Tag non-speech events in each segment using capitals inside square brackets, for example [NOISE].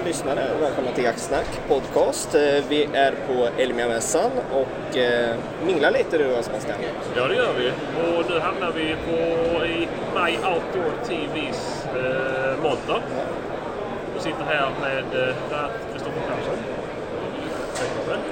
Alla lyssnare och välkomna till Jaktsnack podcast. Eh, Vi är på Elmia-mässan och eh, minglar lite du och Sebastian. Ja, det gör vi. Och nu hamnar vi på, i My Outdoor TVs eh, monter. Vi sitter här med eh, Kristoffer Persson.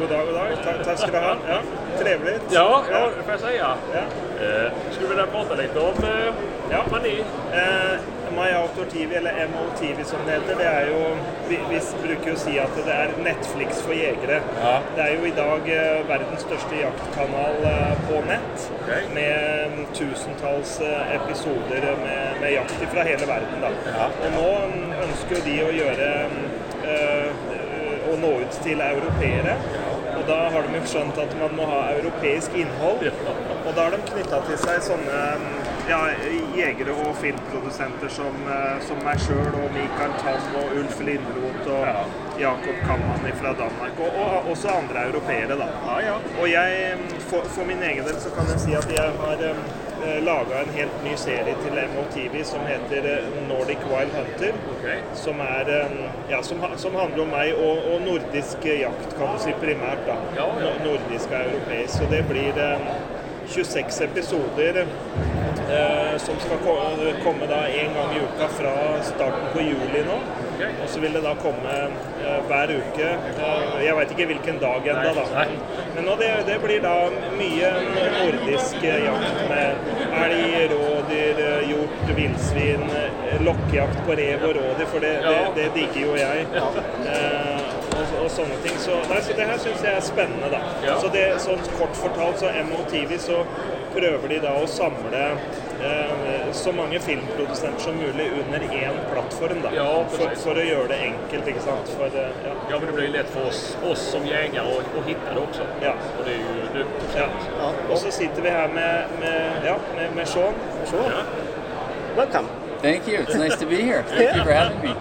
God dag, god dag. Takk tack ska du ha. Ja, trevligt. Ja, ja, det får jeg si, Ja. Eh, skulle vilja prata litt om eh, ja. mani. Eh, My Outdoor TV, eller MOTV som det heter, det er jo, vi, vi jo å si at det er Netflix for jegere. Ja. Det är ju idag eh, verdens største jaktkanal eh, på nett, okay. med mm, tusentals eh, episoder med, med jakt fra hele verden, da. Ja. nå mm, ønsker jo de att göra och nå ut till européer. Da har de jo skjønt at man må ha europeisk innhold. Og da har de knytta til seg sånne ja, jegere og filmprodusenter som, eh, som meg sjøl og Mikael Tam og Ulf Lindroth og Ja. Jakob Kamman fra Danmark. Og, og også andre europeere, da. Og jeg, for, for min egen del så kan jeg si at jeg har um, laga en helt ny serie til MOTV som heter eh, Nordic Wild Hunter. Okay. Som, er, um, ja, som, som handler om meg og, og nordisk jakt, kan du si primært. da. Ja, ja. Nordisk og europeisk. Så det blir um, 26 episoder eh, som skal komme da en gang i uka fra starten på juli nå. Og så vil det da komme eh, hver uke. Eh, jeg veit ikke hvilken dag ennå, da. Men det, det blir da mye nordisk eh, jakt med elg, rådyr, eh, hjort, villsvin, eh, lokkejakt på rev og rådyr, for det, det, det digger jo jeg. Sånne ting. Så, nei, så det her syns jeg er spennende, da. Ja. Så det, sånn kort fortalt, så MOTV så prøver de da å samle eh, så mange filmprodusenter som mulig under én plattform, da. Ja, for, for å gjøre det enkelt, ikke sant. For, eh, ja. Ja, men det blir lett for oss, oss som jegere å, att hitta det også. Ja. Og det er jo Det, Ja. Og så sitter vi her med, med, ja, med, med Sean. Sean. Ja. Welcome. Thank you. It's nice to be here. Thank you for having me.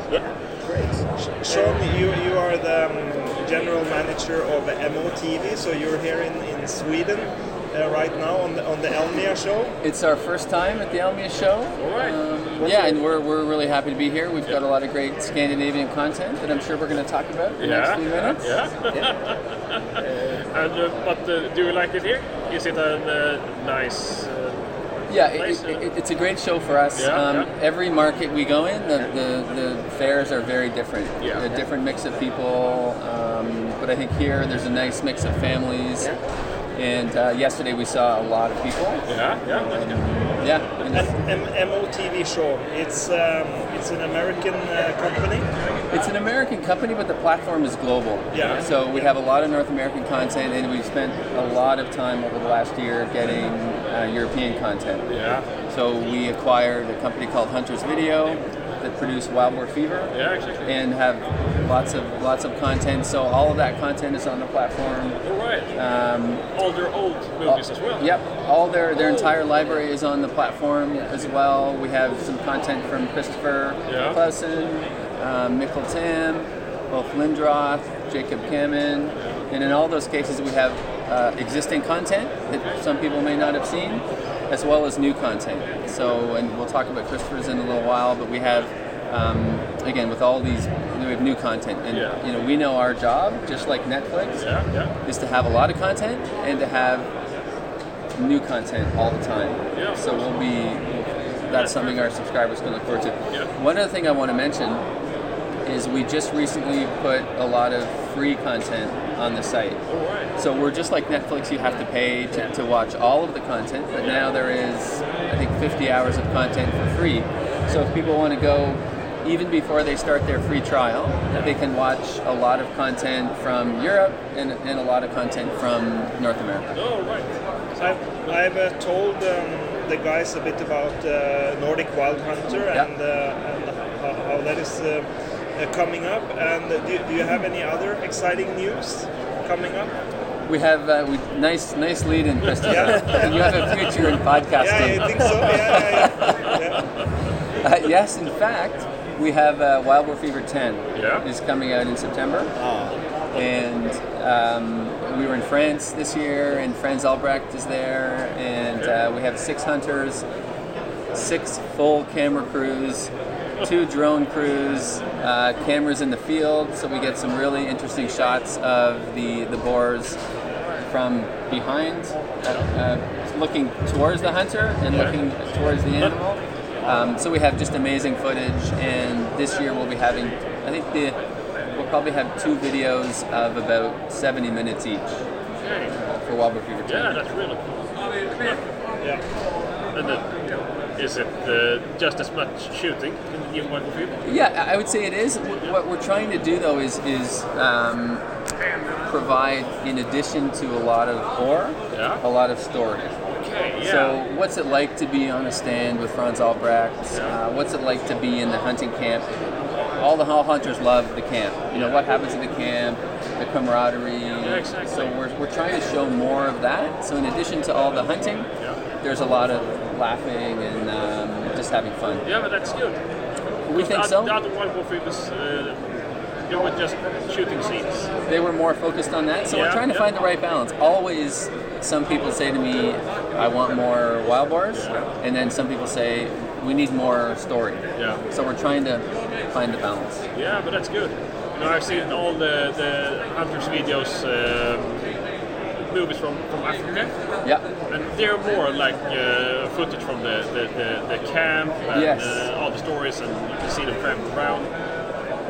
Great. Sean, you, you are the um, general manager of MOTV, so you're here in, in Sweden uh, right now on the, on the Elmia show. It's our first time at the Elmia show. All right. Um, yeah, and we're, we're really happy to be here. We've got a lot of great Scandinavian content that I'm sure we're going to talk about in the next few minutes. yeah. [LAUGHS] And, uh, but uh, do you like it here? Is it a uh, nice... Yeah, it, it, it's a great show for us. Yeah, um, yeah. Every market we go in, the, the, the fairs are very different. Yeah. A different mix of people. Um, but I think here there's a nice mix of families. Yeah. And uh, yesterday we saw a lot of people. yeah, yeah, good. Yeah. and And MOTV show, it's um, it's an American uh, company. It's an American company, but the platform is global. Yeah. So we have a lot of North American content, and we've spent a lot of time over the last year getting uh, European content. Yeah, So we acquired a company called Hunters Video that produced Wild Boar Fever, yeah, exactly. and have lots of lots of content. So all of that content is on the platform. All right. Um, All their old movies as well. Yep, all their their entire library is on the platform as well. We have some content from Christopher Yeah. Clausen, um, Mikkel Tam, Ulf Lindroth, Jacob Kamen, and in all those cases we have uh, existing content that some people may not have seen, as well as new content. So, and we'll talk about Christopher's in a little while, but we have. Um, again, with all these, we have new content, and Yeah. you know we know our job, just like Netflix, Yeah, yeah. is to have a lot of content and to have new content all the time. Yeah, so we'll be that's something our subscribers can look forward to. Yeah. One other thing I want to mention is we just recently put a lot of free content on the site. All right. So we're just like Netflix, you have to pay to, to watch all of the content, but now there is, I think, 50 hours of content for free. So if people want to go, even before they start their free trial, they can watch a lot of content from Europe and, and a lot of content from North America. All right. So I've, I've uh, told um, the guys a bit about uh, Nordic Wild Hunter Yeah. and, uh, and how, how that is uh, coming up. And do, do you have any other exciting news coming up? We have uh, we, nice nice lead in [LAUGHS] Christopher. Yeah. you have a future in podcasting. Yeah, I think so. Yeah, yeah. Uh, yes, in fact, we have uh, Wild Boar Fever 10 Yeah. is coming out in September. And um, we were in France this year, and Franz Albrecht is there, and uh, we have six hunters, six full camera crews, two drone crews, uh, cameras in the field, so we get some really interesting shots of the the boars from behind, uh, uh, looking towards the hunter and Yeah. looking towards the animal. Um, so we have just amazing footage, and this year we'll be having, I think the we'll probably have two videos of about 70 minutes each for Wild Fever Yeah, that's really cool. Yeah. And is it uh, just as much shooting in the new Michael Field? Yeah, I would say it is. What we're trying to do though is is um, provide, in addition to a lot of horror, Yeah. a lot of story. Okay, yeah. So, what's it like to be on a stand with Franz Albrecht? Uh, what's it like to be in the hunting camp? All the hall hunters love the camp. You know what happens in the camp, the camaraderie. exactly. So we're, we're trying to show more of that. So in addition to all the hunting, Yeah. there's a lot of laughing and um, just having fun. Yeah, but that's good. We the, think oth- so. The other Wild Boar Films, uh, they were just shooting scenes. they were more focused on that. So Yeah, we're trying to yeah. find the right balance. Always, some people say to me, "I want more wild boars," and then some people say, "We need more story." Yeah. So we're trying to find the balance. Yeah, but that's good. You know, I've seen all the, the hunters videos, um, movies from, from Africa, Yeah. And they're more like uh, footage from the, the, the, the camp and Yes. uh, all the stories, and you can see them tramping around.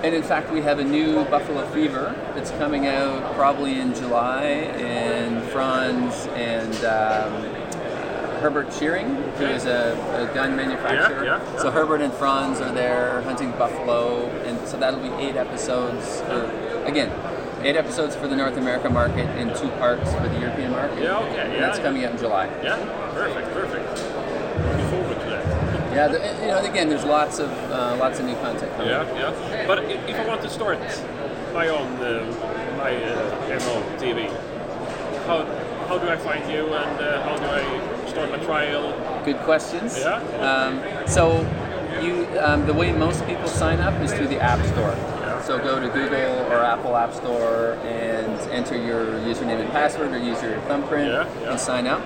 And in fact, we have a new Buffalo Fever that's coming out probably in July, and Franz and um, Herbert Scheiring, who is a, a gun manufacturer. Yeah, yeah, yeah. So Herbert and Franz are there hunting buffalo, and so that'll be eight episodes. Again, eight episodes for the North American market and two parts for the European market. Yeah, okay, And yeah, that's yeah. coming out in July. Yeah, perfect, perfect. Looking forward to that. Yeah, the, you know, again, there's lots of uh, lots of new content coming. Yeah, yeah. But if I want to start my own uh, my uh, MO TV, how how do I find you and uh, how do I start my trial? Good questions. Yeah. Um, so, you um, the way most people sign up is through the App Store. So go to Google or Apple App Store and enter your username and password or use your thumbprint Yeah, yeah. and sign up.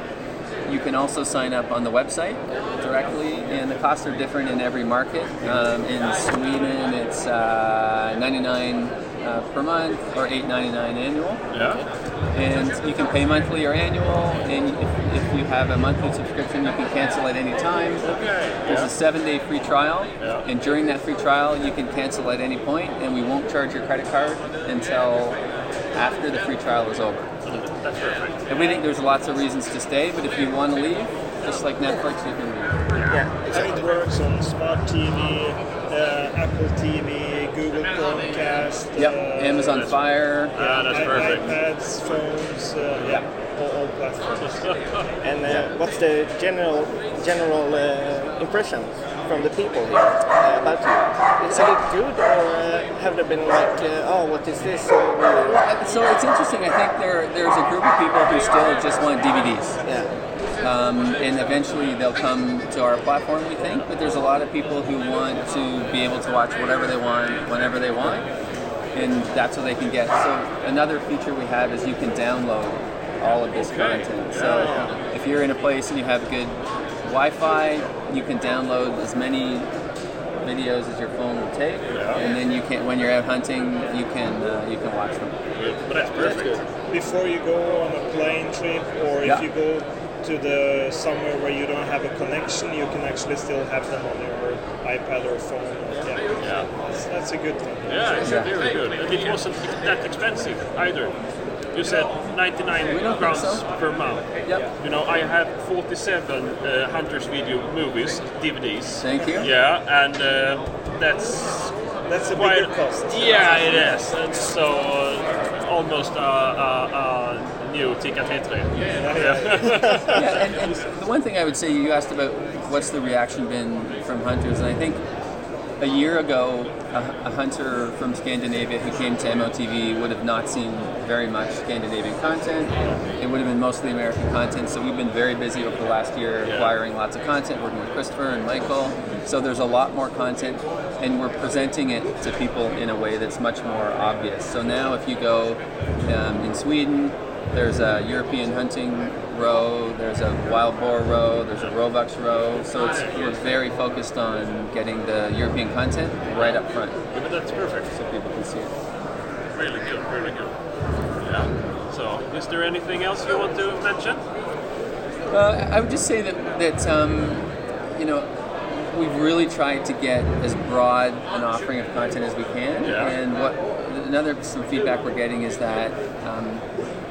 You can also sign up on the website directly, and the costs are different in every market. Um, in Sweden, it's uh, 99 uh, per month or 8.99 annual Yeah. and you can pay monthly or annual. And if, if you have a monthly subscription, you can cancel at any time. Okay. There's Yeah. a seven-day free trial, Yeah. and during that free trial, you can cancel at any point, and we won't charge your credit card until after the free trial is over. That's perfect. And we think there's lots of reasons to stay, but if you want to leave, just like Netflix, you can leave. Yeah, And it works on smart TV, uh, Apple TV, Google Chromecast. Yep, uh, Amazon that's- Fire. Ah, that's i- perfect. iPads, phones, uh, yeah, all, all platforms. [LAUGHS] And uh, what's the general general uh, impression from the people here uh, about you? Is it good, or uh, have they been like, uh, oh, what is this? Uh, So it's interesting. I think there there's a group of people who still just want DVDs. yeah, um, and eventually they'll come to our platform. We think, but there's a lot of people who want to be able to watch whatever they want, whenever they want, and that's what they can get. So another feature we have is you can download all of this Okay. content. So if you're in a place and you have good Wi-Fi, you can download as many videos as your phone will take, and then you can, when you're out hunting, you can uh, you can watch them. But that's perfect. Before you go on a plane trip, or if Yeah. you go to the somewhere where you don't have a connection, you can actually still have them on your iPad or phone. Yeah, Yeah. That's, that's a good thing. Yeah, it's Yeah. very good. And it wasn't that expensive either. You said 99 We crowns so. per month. Yep. You know, I have 47 uh, Hunters video movies, DVDs. Thank you. Yeah, and uh, that's That's a quite. bigger cost. Yeah, it is. And so uh, almost a uh, uh, uh, new Tika Tetre. yeah, and, and the one thing I would say you asked about what's the reaction been from hunters, and I think a year ago, a, a hunter from Scandinavia who came to MOTV would have not seen very much Scandinavian content. It would have been mostly American content. So we've been very busy over the last year acquiring lots of content, working with Christopher and Michael. So there's a lot more content, and we're presenting it to people in a way that's much more obvious. So now, if you go um, in Sweden, There's a European hunting row. There's a wild boar row. There's a roebuck row. So it's we're very focused on getting the European content right up front, Yeah, but that's perfect. so people can see it. Really good, really good. Yeah. So, is there anything else you want to mention? Uh, I would just say that that um, you know we've really tried to get as broad an offering of content as we can, Yeah. and what another some feedback we're getting is that um,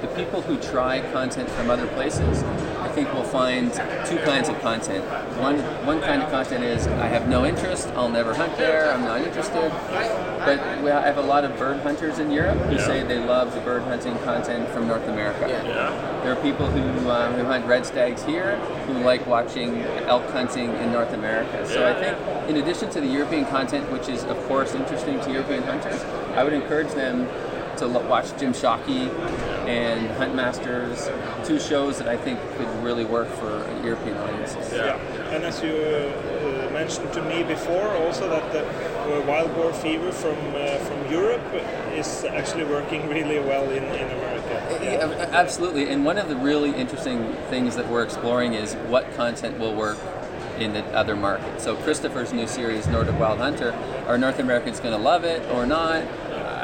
the people who try content from other places, I think will find two kinds of content. One one kind of content is I have no interest, I'll never hunt there, I'm not interested. But we I have a lot of bird hunters in Europe who Yeah. say they love the bird hunting content from North America. Yeah. There are people who, um, who hunt red stags here who like watching elk hunting in North America. So I think, in addition to the European content, which is of course interesting to European hunters, I would encourage them to lo- watch Jim Shockey and Hunt Masters, two shows that I think could really work for European audiences. Yeah. And as you uh, mentioned to me before, also that the uh, wild boar fever from uh, from Europe is actually working really well in, in America. Yeah, absolutely. And one of the really interesting things that we're exploring is what content will work in the other markets. So Christopher's new series, Nordic Wild Hunter, are North Americans going to love it or not?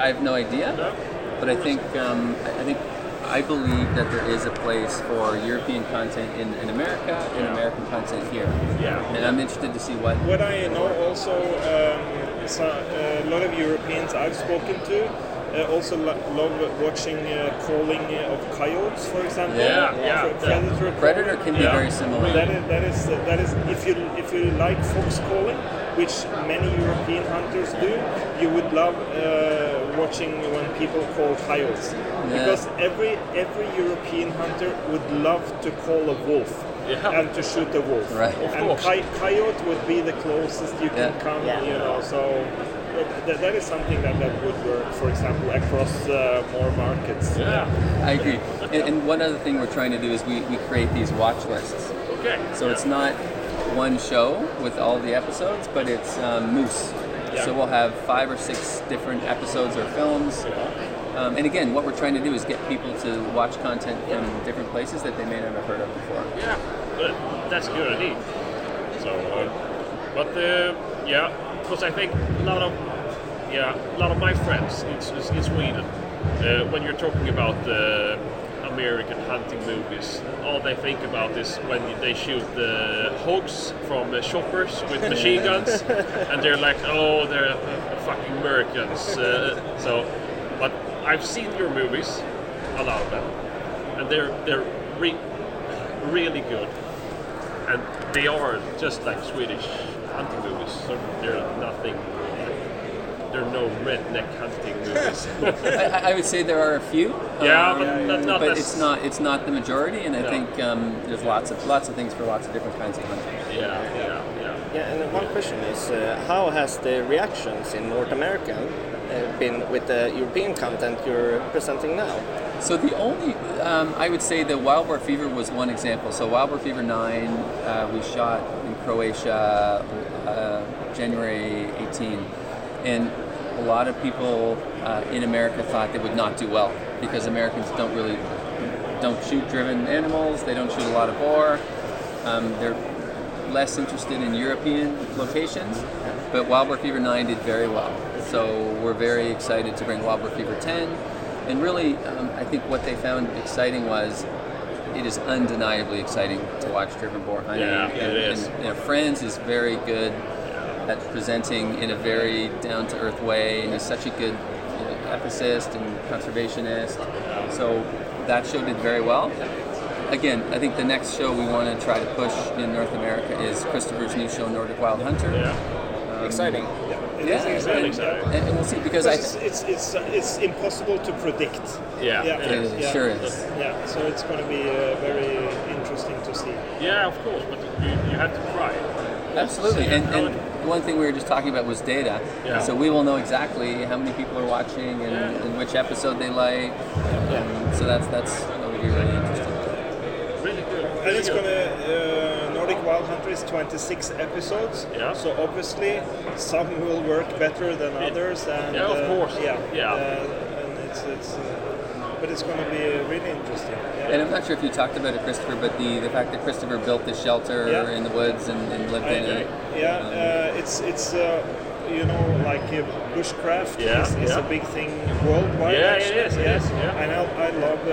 I have no idea. But I think um, I think I believe that there is a place for European content in, in America and American content here. Yeah. And I'm interested to see what. What I know also, um, so, uh, a lot of Europeans I've spoken to uh, also lo- love watching uh, calling of coyotes, for example. Yeah, yeah, yeah. Predator, Predator can be Yeah. very similar. That is, that is that is if you if you like fox calling, which many European hunters do, you would love uh, watching when people call coyotes because every every European hunter would love to call a wolf Yeah. and to shoot a wolf. Right. Of and course. coy- coyote would be the closest you can come. Yeah. You know, so. That, that is something that, that would work, for example, across uh, more markets. Yeah. I agree. And, and one other thing we're trying to do is we, we create these watch lists. Okay. So it's not one show with all the episodes, but it's um, moose. Yeah. So we'll have five or six different episodes or films. Um, and again, what we're trying to do is get people to watch content from different places that they may not have heard of before. Yeah, but that's a good idea. So, uh, but uh, yeah, because I think a lot of yeah, a lot of my friends in, in Sweden, uh, when you're talking about uh, American hunting movies, all they think about is when they shoot the hogs from the shoppers with [LAUGHS] machine guns, and they're like, oh, they're uh, fucking Americans. Uh, so, but I've seen your movies, a lot of them, and they're they're re- really good and they are just like Swedish hunting movies. So they're nothing. There are no redneck hunting [LAUGHS] movies. I, I would say there are a few. Yeah, um, but that's not but it's not it's not the majority, and I No. think um, there's lots of lots of things for lots of different kinds of hunters. yeah, yeah, yeah. Yeah, and one question is uh, how has the reactions in North America uh, been with the European content you're presenting now? So the only, um, I would say that Wild Boar Fever was one example. So Wild Boar Fever 9, uh, we shot in Croatia uh, January 18. And a lot of people uh, in America thought they would not do well because Americans don't really, don't shoot driven animals, they don't shoot a lot of boar. Um, they're less interested in European locations, but Wild Boar Fever 9 did very well. So we're very excited to bring Wild Boar Fever 10. And really, um, I think what they found exciting was it is undeniably exciting to watch driven boar hunting. Yeah, it and, is. And, you know, Franz is very good at presenting in a very down to earth way, and he's such a good you know, ethicist and conservationist. So that show did very well. Again, I think the next show we want to try to push in North America is Christopher's new show, Nordic Wild Hunter. Yeah. Exciting. It Yeah, is and, exciting. exciting. and we'll see because I. It's, it's, it's, it's impossible to predict. Yeah, Yeah. it is. It sure is. Yeah, so it's going to be uh, very interesting to see. Yeah, of course, but you, you have to try. Absolutely, and, and it- one thing we were just talking about was data. Yeah. So we will know exactly how many people are watching and, Yeah. and which episode they like. Um, so that's that's that would be really interesting. Really good. And it's good. gonna uh, Nordic Wild Hunter is 26 episodes. Yeah. So obviously some will work better than others. And, Yeah, of uh, course. yeah. Yeah. Uh, and it's it's. But it's going to be uh, really interesting. Yeah. And I'm not sure if you talked about it, Christopher, but the, the fact that Christopher built this shelter Yeah. in the woods and, and lived I- in it. Yeah, um, uh, it's it's uh, you know like uh, bushcraft Yeah, is, is yeah. a big thing worldwide. Yeah, actually. is, it is, yeah. And I, I love uh,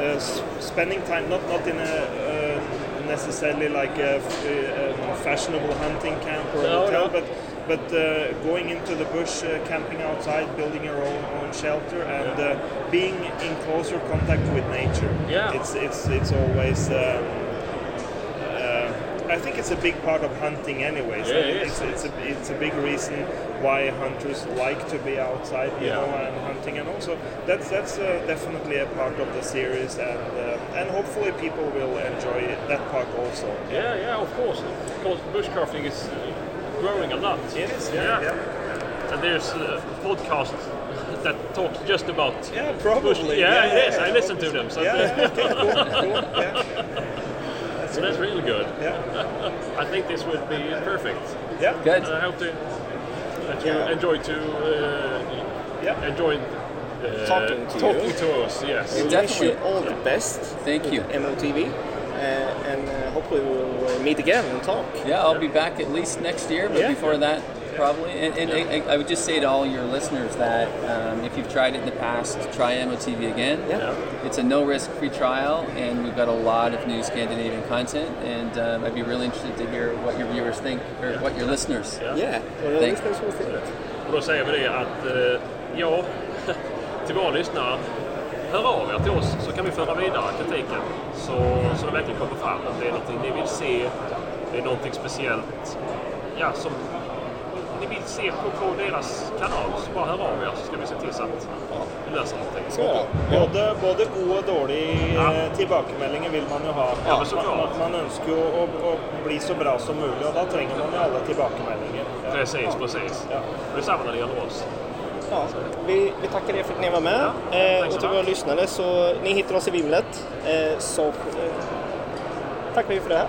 uh, spending time not not in a uh, necessarily like a, uh, um, fashionable hunting camp or No, hotel, no. but but uh, going into the bush, uh, camping outside, building your own, own shelter, and uh, being in closer contact with nature. Yeah. It's it's it's always. Um, uh, I think it's a big part of hunting, anyways. Yeah, it it's, it's a it's a big reason why hunters like to be outside, you Yeah. know, and hunting, and also that's that's uh, definitely a part of the series, and uh, and hopefully people will enjoy it, that part also. Yeah, yeah, of course. Because bushcrafting is uh, growing a lot. It is, yeah, yeah. And there's uh, podcasts that talk just about Yeah, bush. probably. Yeah, it is. I listen to them. So, Yeah, yeah, cool, cool, yeah, [LAUGHS] so that's really good. yeah, I think this would be perfect. yeah. Good. I hope to, that you Yeah. enjoy to uh, Yeah. enjoy uh, Talking to talking you. to us. Yes. We wish Definitely. you all the best. Thank you. with MOTV, uh, and uh, hopefully we'll uh, meet again and talk. Yeah, I'll be back at least next year, but Yeah. before that, probably. And, and I, I would just say to all your listeners that um, if you've tried it in the past, try MOTV again. Yeah. It's a no-risk free trial, and we've got a lot of new Scandinavian content. And um, I'd be really interested to hear what your viewers think, or what your listeners. Yeah, what the Thank- listeners will think. Och då säger vi det att eh, ja, [LAUGHS] till våra lyssnare, hör av er till oss så kan vi föra vidare kritiken. Så, så det verkligen kommer fram om det är någonting ni vill se, det är någonting speciellt ja, som ni vill se på, på deras kanal. Så bara hör av er så ska vi se till så att vi löser någonting. Så, ja. Både, både gode og dårlige Ja. eh, tilbakemeldinger vil man jo ha. Ja, man, man ønsker jo å, å bli så bra som mulig, og da trenger man jo alle tilbakemeldinger. Precis, precis. Ja. Och detsamma när det gäller oss. Ja, vi, vi tackar er för att ni var med. Ja, Eh, och till våra lyssnare så ni hittar oss i Vimlet. Eh, så eh, tackar vi för det här.